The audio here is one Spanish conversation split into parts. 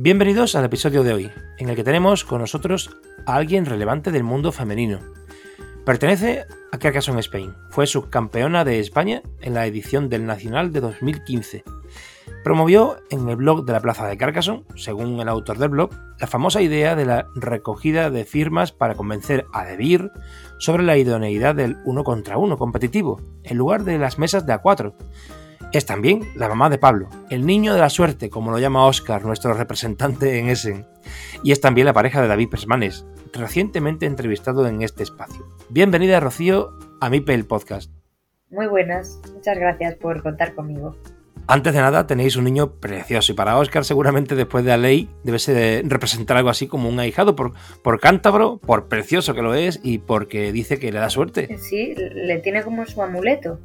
Bienvenidos al episodio de hoy, en el que tenemos con nosotros a alguien relevante del mundo femenino. Pertenece a Carcassonne Spain, fue subcampeona de España en la edición del Nacional de 2015. Promovió en el blog de la Plaza de Carcassonne, según el autor del blog, la famosa idea de la recogida de firmas para convencer a Debir sobre la idoneidad del uno contra uno competitivo, en lugar de las mesas de A4, es también la mamá de Pablo, el niño de la suerte, como lo llama Oscar, nuestro representante en Essen. Y es también la pareja de David Persmanes, recientemente entrevistado en este espacio. Bienvenida, Rocío, a mi el podcast. Muy buenas, muchas gracias por contar conmigo. Antes de nada, tenéis un niño precioso y para Oscar seguramente después de la ley debe ser representar algo así como un ahijado por, por cántabro, por precioso que lo es y porque dice que le da suerte. Sí, le tiene como su amuleto,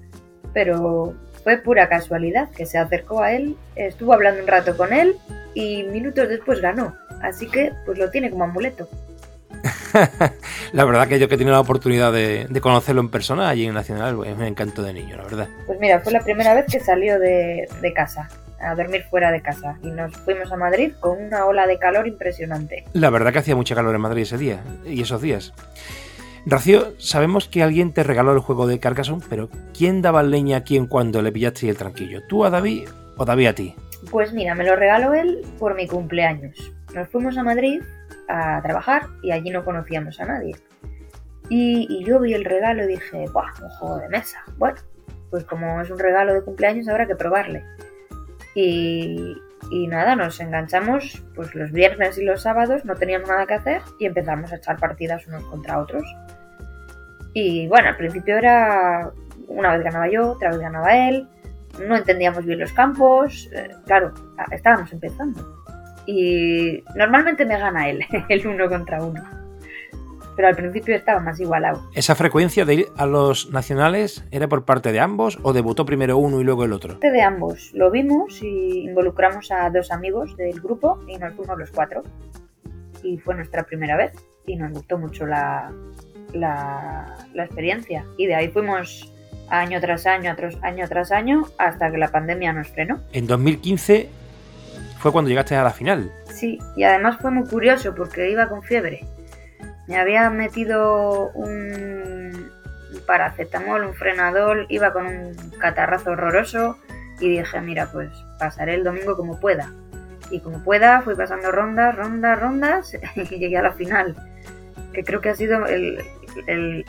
pero fue pura casualidad que se acercó a él, estuvo hablando un rato con él y minutos después ganó. Así que pues lo tiene como amuleto. la verdad que yo que he tenido la oportunidad de, conocerlo en persona allí en Nacional, es un encanto de niño, la verdad. Pues mira, fue la primera vez que salió de, de casa a dormir fuera de casa y nos fuimos a Madrid con una ola de calor impresionante. La verdad que hacía mucha calor en Madrid ese día y esos días. Rocío, sabemos que alguien te regaló el juego de Carcassonne, pero ¿quién daba leña a quién cuando le pillaste el tranquillo? ¿Tú a David o David a ti? Pues mira, me lo regaló él por mi cumpleaños. Nos fuimos a Madrid a trabajar y allí no conocíamos a nadie. Y, yo vi el regalo y dije, ¡buah! Un juego de mesa. Bueno, pues como es un regalo de cumpleaños habrá que probarle. Y, y nada, nos enganchamos pues los viernes y los sábados, no teníamos nada que hacer y empezamos a echar partidas unos contra otros. Y bueno, al principio era una vez ganaba yo, otra vez ganaba él, no entendíamos bien los campos, eh, claro, estábamos empezando. Y normalmente me gana él, el uno contra uno. Pero al principio estaba más igualado. ¿Esa frecuencia de ir a los nacionales era por parte de ambos o debutó primero uno y luego el otro? De ambos. Lo vimos y involucramos a dos amigos del grupo y nos fuimos los cuatro. Y fue nuestra primera vez y nos gustó mucho la, la, experiencia. Y de ahí fuimos año tras año, tras año tras año, hasta que la pandemia nos frenó. En 2015 fue cuando llegaste a la final. Sí, y además fue muy curioso porque iba con fiebre. Me había metido un paracetamol, un frenador, iba con un catarrazo horroroso y dije, mira, pues pasaré el domingo como pueda. Y como pueda, fui pasando rondas, rondas, rondas y llegué a la final que creo que ha sido el,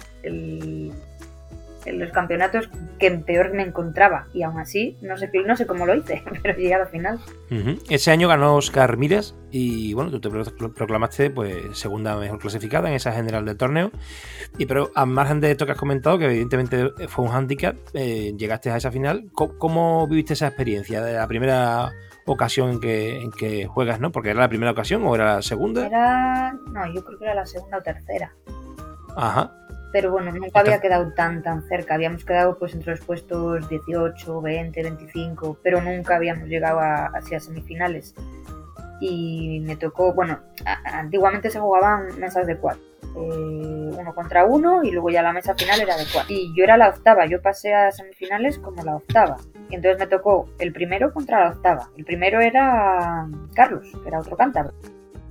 los campeonatos que peor me encontraba y aún así no sé, no sé cómo lo hice, pero llegué a la final. Ese año ganó Oscar Mires y bueno, tú te proclamaste pues segunda mejor clasificada en esa general del torneo. Y pero a margen de esto que has comentado, que evidentemente fue un handicap, eh, llegaste a esa final. ¿Cómo, viviste esa experiencia de la primera ocasión en que, en que juegas, ¿no? Porque era la primera ocasión o era la segunda. Era. No, yo creo que era la segunda o tercera. Ajá. Pero bueno, nunca había quedado tan tan cerca. Habíamos quedado pues entre los puestos 18, 20, 25, pero nunca habíamos llegado a, así a semifinales. Y me tocó, bueno, antiguamente se jugaban mesas de cuatro. Eh, uno contra uno y luego ya la mesa final era de cuatro. Y yo era la octava, yo pasé a semifinales como la octava. Y entonces me tocó el primero contra la octava. El primero era Carlos, que era otro cántabro.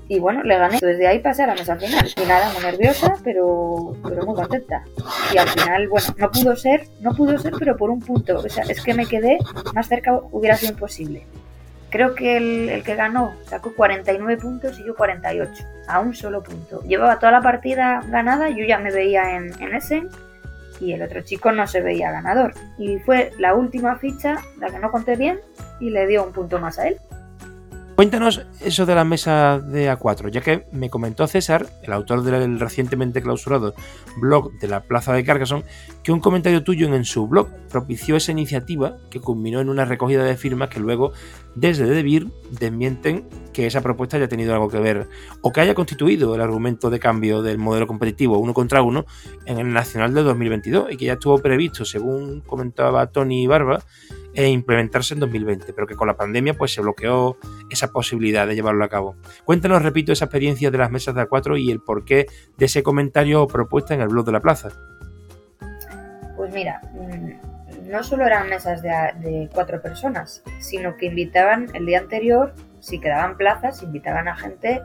Y bueno, le gané. Desde ahí pasé a la mesa final. Y nada, muy nerviosa, pero, pero muy contenta. Y al final, bueno, no pudo ser, no pudo ser, pero por un punto. O sea, es que me quedé más cerca, hubiera sido imposible. creo que el, que ganó sacó 49 puntos y yo 48, a un solo punto. Llevaba toda la partida ganada, yo ya me veía en, en ese y el otro chico no se veía ganador. Y fue la última ficha la que no conté bien y le dio un punto más a él. Cuéntanos eso de la mesa de A4, ya que me comentó César, el autor del recientemente clausurado blog de la Plaza de Carcassonne, que un comentario tuyo en su blog propició esa iniciativa que culminó en una recogida de firmas que luego desde Debir desmienten que esa propuesta haya tenido algo que ver o que haya constituido el argumento de cambio del modelo competitivo uno contra uno en el Nacional de 2022 y que ya estuvo previsto, según comentaba Tony Barba, e implementarse en 2020, pero que con la pandemia pues se bloqueó esa posibilidad de llevarlo a cabo. Cuéntanos, repito, esa experiencia de las mesas de A4 y el porqué de ese comentario o propuesta en el blog de la plaza. Pues mira, mm, no solo eran mesas de, cuatro personas, sino que invitaban el día anterior, si quedaban plazas, invitaban a gente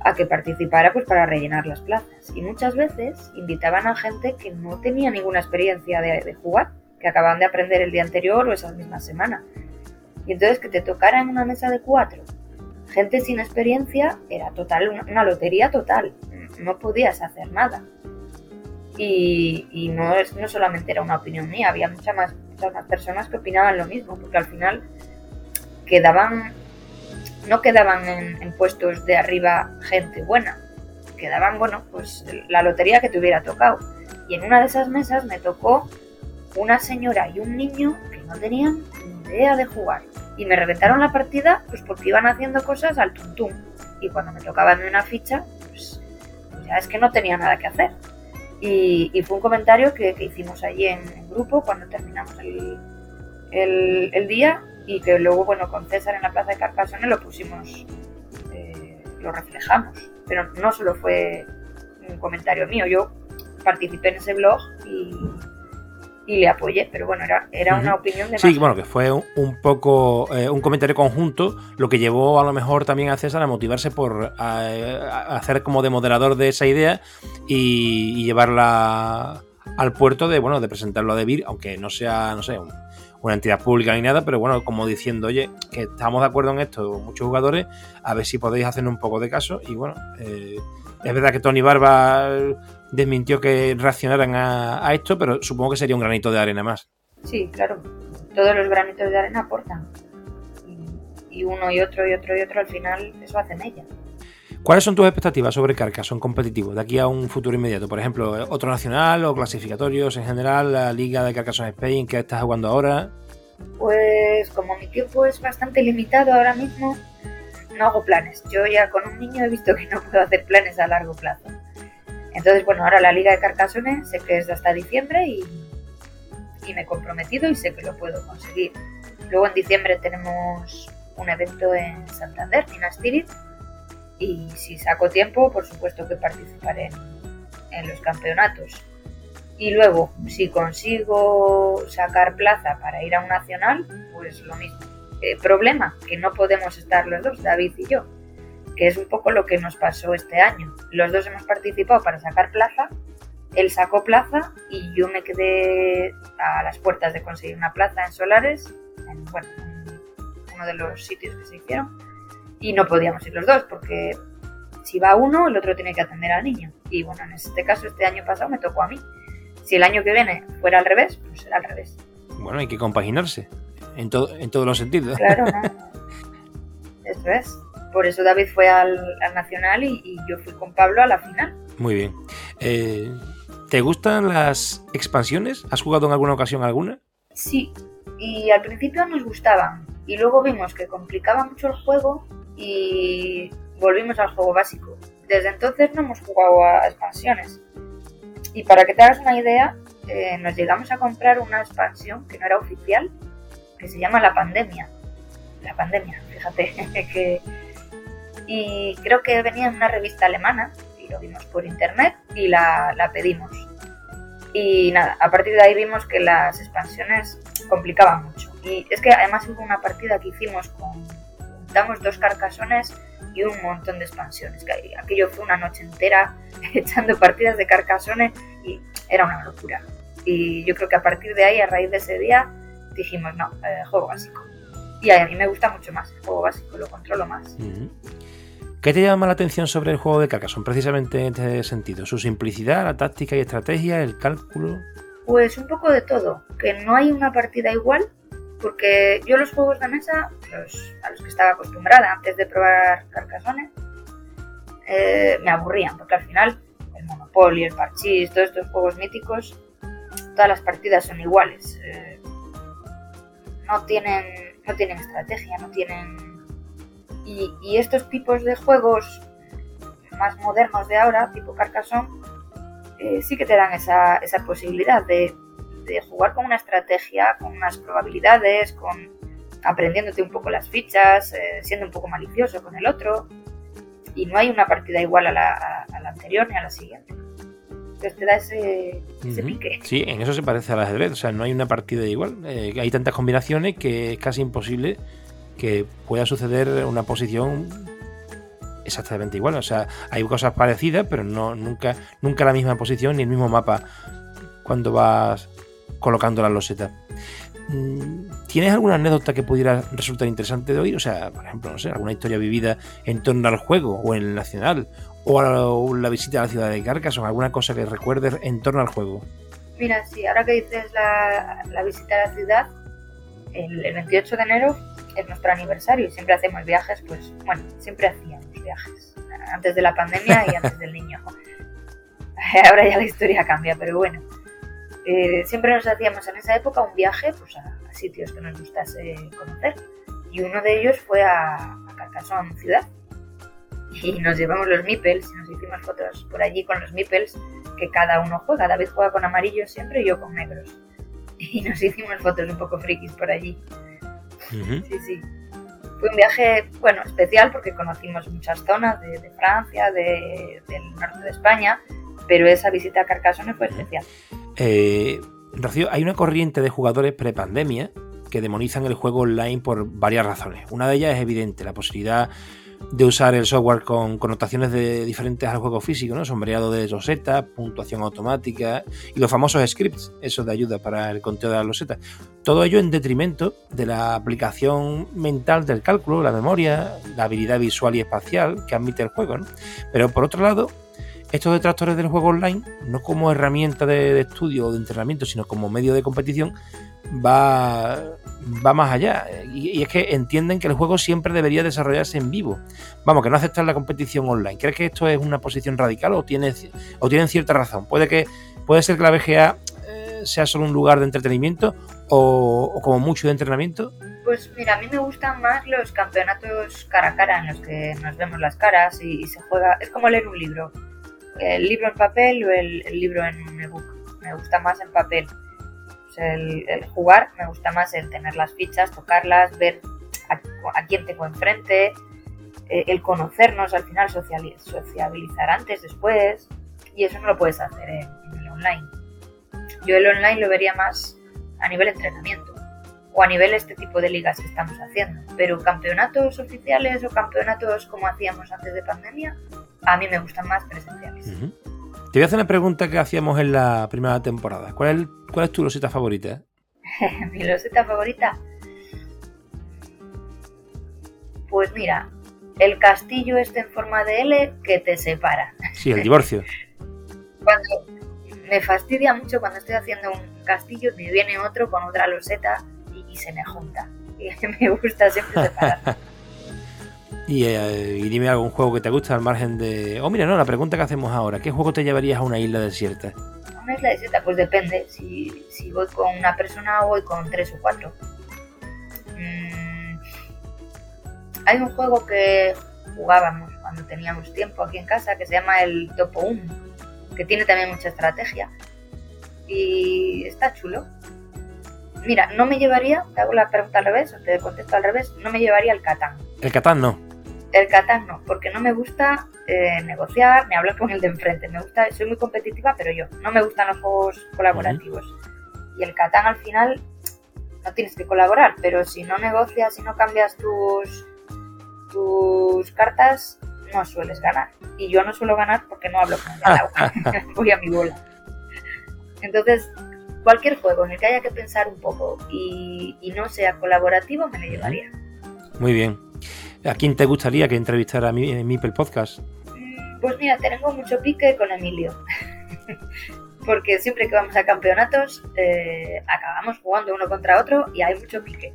a que participara pues para rellenar las plazas. Y muchas veces invitaban a gente que no tenía ninguna experiencia de jugar que acababan de aprender el día anterior o esa misma semana. Y entonces que te tocara en una mesa de cuatro, gente sin experiencia, era total, una, lotería total. No podías hacer nada. Y, no, es, no solamente era una opinión mía, había muchas más, muchas más personas que opinaban lo mismo, porque al final quedaban, no quedaban en, en puestos de arriba gente buena, quedaban, bueno, pues la lotería que te hubiera tocado. Y en una de esas mesas me tocó una señora y un niño que no tenían ni idea de jugar. Y me reventaron la partida pues porque iban haciendo cosas al tuntum. Y cuando me tocaba de una ficha, pues, ya es que no tenía nada que hacer. Y, fue un comentario que, hicimos allí en, grupo cuando terminamos el, día y que luego, bueno, con César en la plaza de Carcassonne lo pusimos, eh, lo reflejamos. Pero no solo fue un comentario mío, yo participé en ese blog y, y le apoyé, pero bueno, era, era una opinión de... Sí, bueno, que fue un, poco eh, un comentario conjunto, lo que llevó a lo mejor también a César a motivarse por hacer como de moderador de esa idea y, llevarla al puerto de, bueno, de presentarlo a Debir, aunque no sea, no sé, una entidad pública ni nada, pero bueno, como diciendo, oye, que estamos de acuerdo en esto, muchos jugadores, a ver si podéis hacer un poco de caso. Y bueno, eh, es verdad que Tony Barba desmintió que reaccionaran a, esto, pero supongo que sería un granito de arena más. Sí, claro. Todos los granitos de arena aportan. Y, uno y otro y otro y otro al final eso hace ella. ¿Cuáles son tus expectativas sobre Carcassonne competitivo de aquí a un futuro inmediato? Por ejemplo, otro nacional o clasificatorios en general, la liga de Carcassonne Spain que estás jugando ahora. Pues como mi tiempo es bastante limitado ahora mismo, no hago planes. Yo ya con un niño he visto que no puedo hacer planes a largo plazo. Entonces, bueno, ahora la Liga de Carcassonne sé que es hasta diciembre y, me he comprometido y sé que lo puedo conseguir. Luego en diciembre tenemos un evento en Santander, en Astirit, y si saco tiempo, por supuesto que participaré en, los campeonatos. Y luego, si consigo sacar plaza para ir a un nacional, pues lo mismo. Eh, problema, que no podemos estar los dos, David y yo que es un poco lo que nos pasó este año. Los dos hemos participado para sacar plaza, él sacó plaza y yo me quedé a las puertas de conseguir una plaza en Solares, en, bueno, uno de los sitios que se hicieron, y no podíamos ir los dos porque si va uno, el otro tiene que atender al niño. Y bueno, en este caso, este año pasado me tocó a mí. Si el año que viene fuera al revés, pues será al revés. Bueno, hay que compaginarse en, en todos los sentidos. Claro, no. Eso es por eso David fue al, Nacional y, yo fui con Pablo a la final. Muy bien. Eh, ¿Te gustan las expansiones? ¿Has jugado en alguna ocasión alguna? Sí, y al principio nos gustaban. Y luego vimos que complicaba mucho el juego y volvimos al juego básico. Desde entonces no hemos jugado a expansiones. Y para que te hagas una idea, eh, nos llegamos a comprar una expansión que no era oficial, que se llama La Pandemia. La Pandemia, fíjate que y creo que venía en una revista alemana y lo vimos por internet y la, pedimos. Y nada, a partir de ahí vimos que las expansiones complicaban mucho. Y es que además hubo una partida que hicimos con, juntamos dos carcasones y un montón de expansiones. Que aquello fue una noche entera echando partidas de carcasones y era una locura. Y yo creo que a partir de ahí, a raíz de ese día, dijimos, no, eh, juego básico. Y a mí me gusta mucho más el juego básico, lo controlo más. ¿Qué te llama la atención sobre el juego de Carcassonne precisamente en este sentido? ¿Su simplicidad, la táctica y estrategia, el cálculo? Pues un poco de todo, que no hay una partida igual, porque yo los juegos de mesa, a los que estaba acostumbrada antes de probar Carcassonne, eh, me aburrían, porque al final el Monopoly, el Parchís, todos estos juegos míticos, todas las partidas son iguales. Eh, no, tienen, no tienen estrategia, no tienen y, estos tipos de juegos más modernos de ahora, tipo Carcassonne, eh, sí que te dan esa, esa posibilidad de, jugar con una estrategia, con unas probabilidades, con aprendiéndote un poco las fichas, eh, siendo un poco malicioso con el otro. Y no hay una partida igual a la, anterior ni a la siguiente. Entonces te da ese, pique. Sí, en eso se parece al ajedrez. O sea, no hay una partida igual. Eh, hay tantas combinaciones que es casi imposible que pueda suceder una posición exactamente igual. O sea, hay cosas parecidas, pero no nunca, nunca la misma posición ni el mismo mapa cuando vas colocando la loseta. Mm, ¿Tienes alguna anécdota que pudiera resultar interesante de oír? O sea, por ejemplo, no sé, alguna historia vivida en torno al juego o en el Nacional o a la, visita a la ciudad de Carcassonne, alguna cosa que recuerdes en torno al juego. Mira, sí, ahora que dices la, visita a la ciudad, el 28 de enero es nuestro aniversario y siempre hacemos viajes, pues bueno, siempre hacíamos viajes, antes de la pandemia y antes del niño. Ahora ya la historia cambia, pero bueno. Eh, siempre nos hacíamos en esa época un viaje pues, a, sitios que nos gustase conocer. Y uno de ellos fue a, a Carcassonne ciudad. Y nos llevamos los meeples, y nos hicimos fotos por allí con los meeples, que cada uno juega. David juega con amarillos siempre y yo con negros. Y nos hicimos fotos un poco frikis por allí. Sí, sí. Fue un viaje, bueno, especial porque conocimos muchas zonas de, Francia, del norte de España, pero esa visita a Carcassonne fue especial. Eh, Rocío, hay una corriente de jugadores prepandemia que demonizan el juego online por varias razones. Una de ellas es evidente, la posibilidad de usar el software con connotaciones de, diferentes al juego físico, ¿no? Sombreado de losetas, puntuación automática y los famosos scripts, eso de ayuda para el conteo de las losetas. Todo ello en detrimento de la aplicación mental del cálculo, la memoria, la habilidad visual y espacial que admite el juego, ¿no? Pero por otro lado, estos detractores del juego online, no como herramienta de estudio o de entrenamiento, sino como medio de competición, va, va más allá. Y, es que entienden que el juego siempre debería desarrollarse en vivo. Vamos, que no aceptan la competición online. ¿Crees que esto es una posición radical o, tienes, o tienen cierta razón? Puede, que, puede ser que la BGA eh, sea solo un lugar de entretenimiento o, como mucho de entrenamiento. Pues mira, a mí me gustan más los campeonatos cara a cara en los que nos vemos las caras y, se juega. Es como leer un libro. El libro en papel o el, el libro en ebook. Me gusta más en papel el, jugar, me gusta más el tener las fichas, tocarlas, ver a, quién tengo enfrente, eh, el conocernos, al final sociabilizar antes, después, y eso no lo puedes hacer en, el online. Yo el online lo vería más a nivel entrenamiento o a nivel este tipo de ligas que estamos haciendo, pero campeonatos oficiales o campeonatos como hacíamos antes de pandemia, a mí me gustan más presenciales. Te voy a hacer una pregunta que hacíamos en la primera temporada. ¿Cuál es, cuál es tu loseta favorita? Mi loseta favorita. Pues mira, el castillo este en forma de L que te separa. Sí, el divorcio. cuando me fastidia mucho cuando estoy haciendo un castillo, me viene otro con otra loseta y, se me junta. Y me gusta siempre separar. Eh, y, dime algún juego que te gusta al margen de. Oh, mira, no, la pregunta que hacemos ahora: ¿qué juego te llevarías a una isla desierta? A una isla desierta, pues depende. Si, si voy con una persona o voy con tres o cuatro. Mm, hay un juego que jugábamos cuando teníamos tiempo aquí en casa que se llama el Topo 1, que tiene también mucha estrategia. Y está chulo. Mira, no me llevaría, te hago la pregunta al revés, o te contesto al revés, no me llevaría el Catán. El Catán no. El Catán no, porque no me gusta eh, negociar ni hablar con el de enfrente. Me gusta, soy muy competitiva, pero yo. No me gustan los juegos colaborativos. Y el Catán al final no tienes que colaborar, pero si no negocias, si no cambias tus, tus cartas, no sueles ganar. Y yo no suelo ganar porque no hablo con el. Voy a mi bola. Entonces, cualquier juego en el que haya que pensar un poco y, y no sea colaborativo, me lo llevaría. Muy bien. ¿A quién te gustaría que entrevistara a mí en Mipel Podcast? Pues mira, tengo mucho pique con Emilio. Porque siempre que vamos a campeonatos eh, acabamos jugando uno contra otro y hay mucho pique.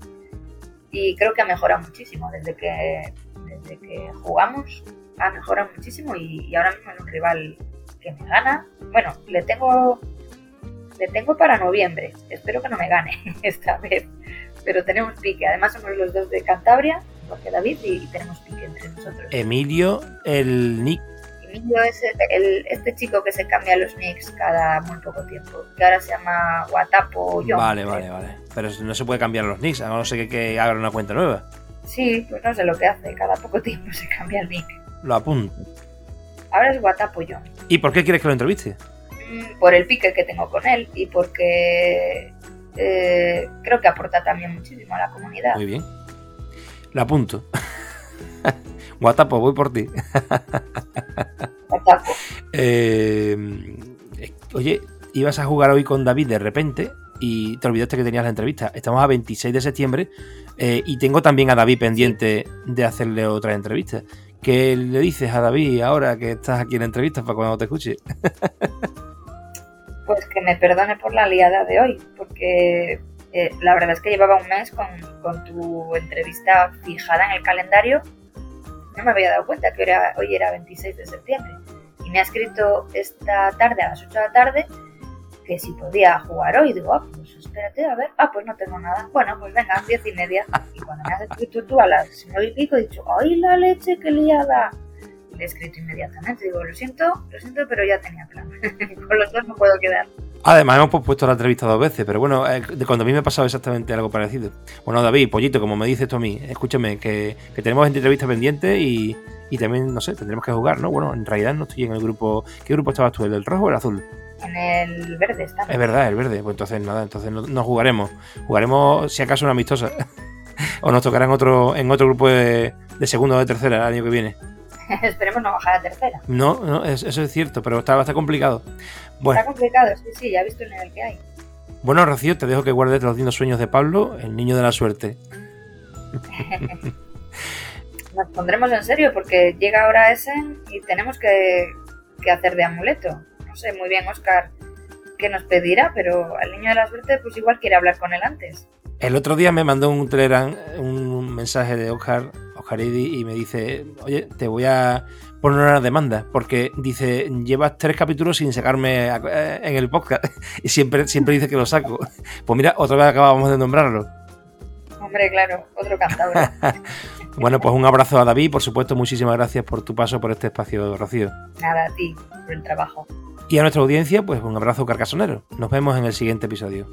Y creo que ha mejorado muchísimo desde que, desde que jugamos. Ha mejorado muchísimo y, y ahora mismo es un rival que me gana. Bueno, le tengo le tengo para noviembre. Espero que no me gane esta vez. Pero tenemos pique. Además somos los dos de Cantabria, porque David, y, y tenemos pique entre nosotros. Emilio, el Nick. Emilio es el- el- este chico que se cambia los nicks cada muy poco tiempo, que ahora se llama Guatapo John. Vale, vale, vale. Pero no se puede cambiar los nicks, a no ser que, que haga una cuenta nueva. Sí, pues no sé lo que hace, cada poco tiempo se cambia el nick. Lo apunto. Ahora es Guatapo John. ¿Y por qué quieres que lo entreviste? Mm, Por el pique que tengo con él y porque eh, creo que aporta también muchísimo a la comunidad. Muy bien. Lo apunto. Guatapo, voy por ti. Guatapo. Eh, oye, ibas a jugar hoy con David de repente y te olvidaste que tenías la entrevista. Estamos a 26 de septiembre eh, y tengo también a David pendiente de hacerle otra entrevista. ¿Qué le dices a David ahora que estás aquí en la entrevista para cuando te escuche? Pues que me perdone por la liada de hoy, porque eh, la verdad es que llevaba un mes con, con tu entrevista fijada en el calendario. No me había dado cuenta que era, hoy era 26 de septiembre. Y me ha escrito esta tarde, a las 8 de la tarde, que si podía jugar hoy. Digo, ah, pues espérate, a ver. Ah, pues no tengo nada. Bueno, pues venga, 10 y media. Y cuando me has escrito tú a las 9 y pico, he dicho, ¡ay, la leche, qué liada! Y le he escrito inmediatamente. Digo, lo siento, lo siento, pero ya tenía plan. con los dos no puedo quedar. Además, hemos pospuesto la entrevista dos veces, pero bueno, eh, de cuando a mí me ha pasado exactamente algo parecido. Bueno, David, pollito, como me dices tú a mí, escúchame, que, que tenemos entrevistas pendientes y, y también, no sé, tendremos que jugar, ¿no? Bueno, en realidad no estoy en el grupo. ¿Qué grupo estabas tú? ¿El del rojo o el azul? En el verde estamos. Es verdad, el verde. Pues entonces nada, entonces no, no jugaremos. Jugaremos si acaso una amistosa. o nos tocará en otro, en otro grupo de, de segundo o de tercera el año que viene. Esperemos no bajar a tercera. No, no, es- eso es cierto, pero está bastante complicado. Bueno, Está complicado, sí, sí, ya he visto el nivel que hay. bueno, Rocío, te dejo que guardes los lindos sueños de Pablo, el niño de la suerte. Nos pondremos en serio porque llega ahora Essen y tenemos que, que hacer de amuleto. No sé muy bien, Oscar, qué nos pedirá, pero al niño de la suerte, pues igual quiere hablar con él antes. El otro día me mandó un Telegram, un mensaje de Oscar, Oscar Idi, y me dice, oye, te voy a poner una demanda, porque dice, llevas tres capítulos sin sacarme eh, en el podcast, y siempre, siempre dice que lo saco. Pues mira, otra vez acabamos de nombrarlo. Hombre, claro, otro cantador. Bueno, pues un abrazo a David, por supuesto, muchísimas gracias por tu paso por este espacio, Rocío. Nada, a ti, por el trabajo. Y a nuestra audiencia, pues un abrazo carcasonero. Nos vemos en el siguiente episodio.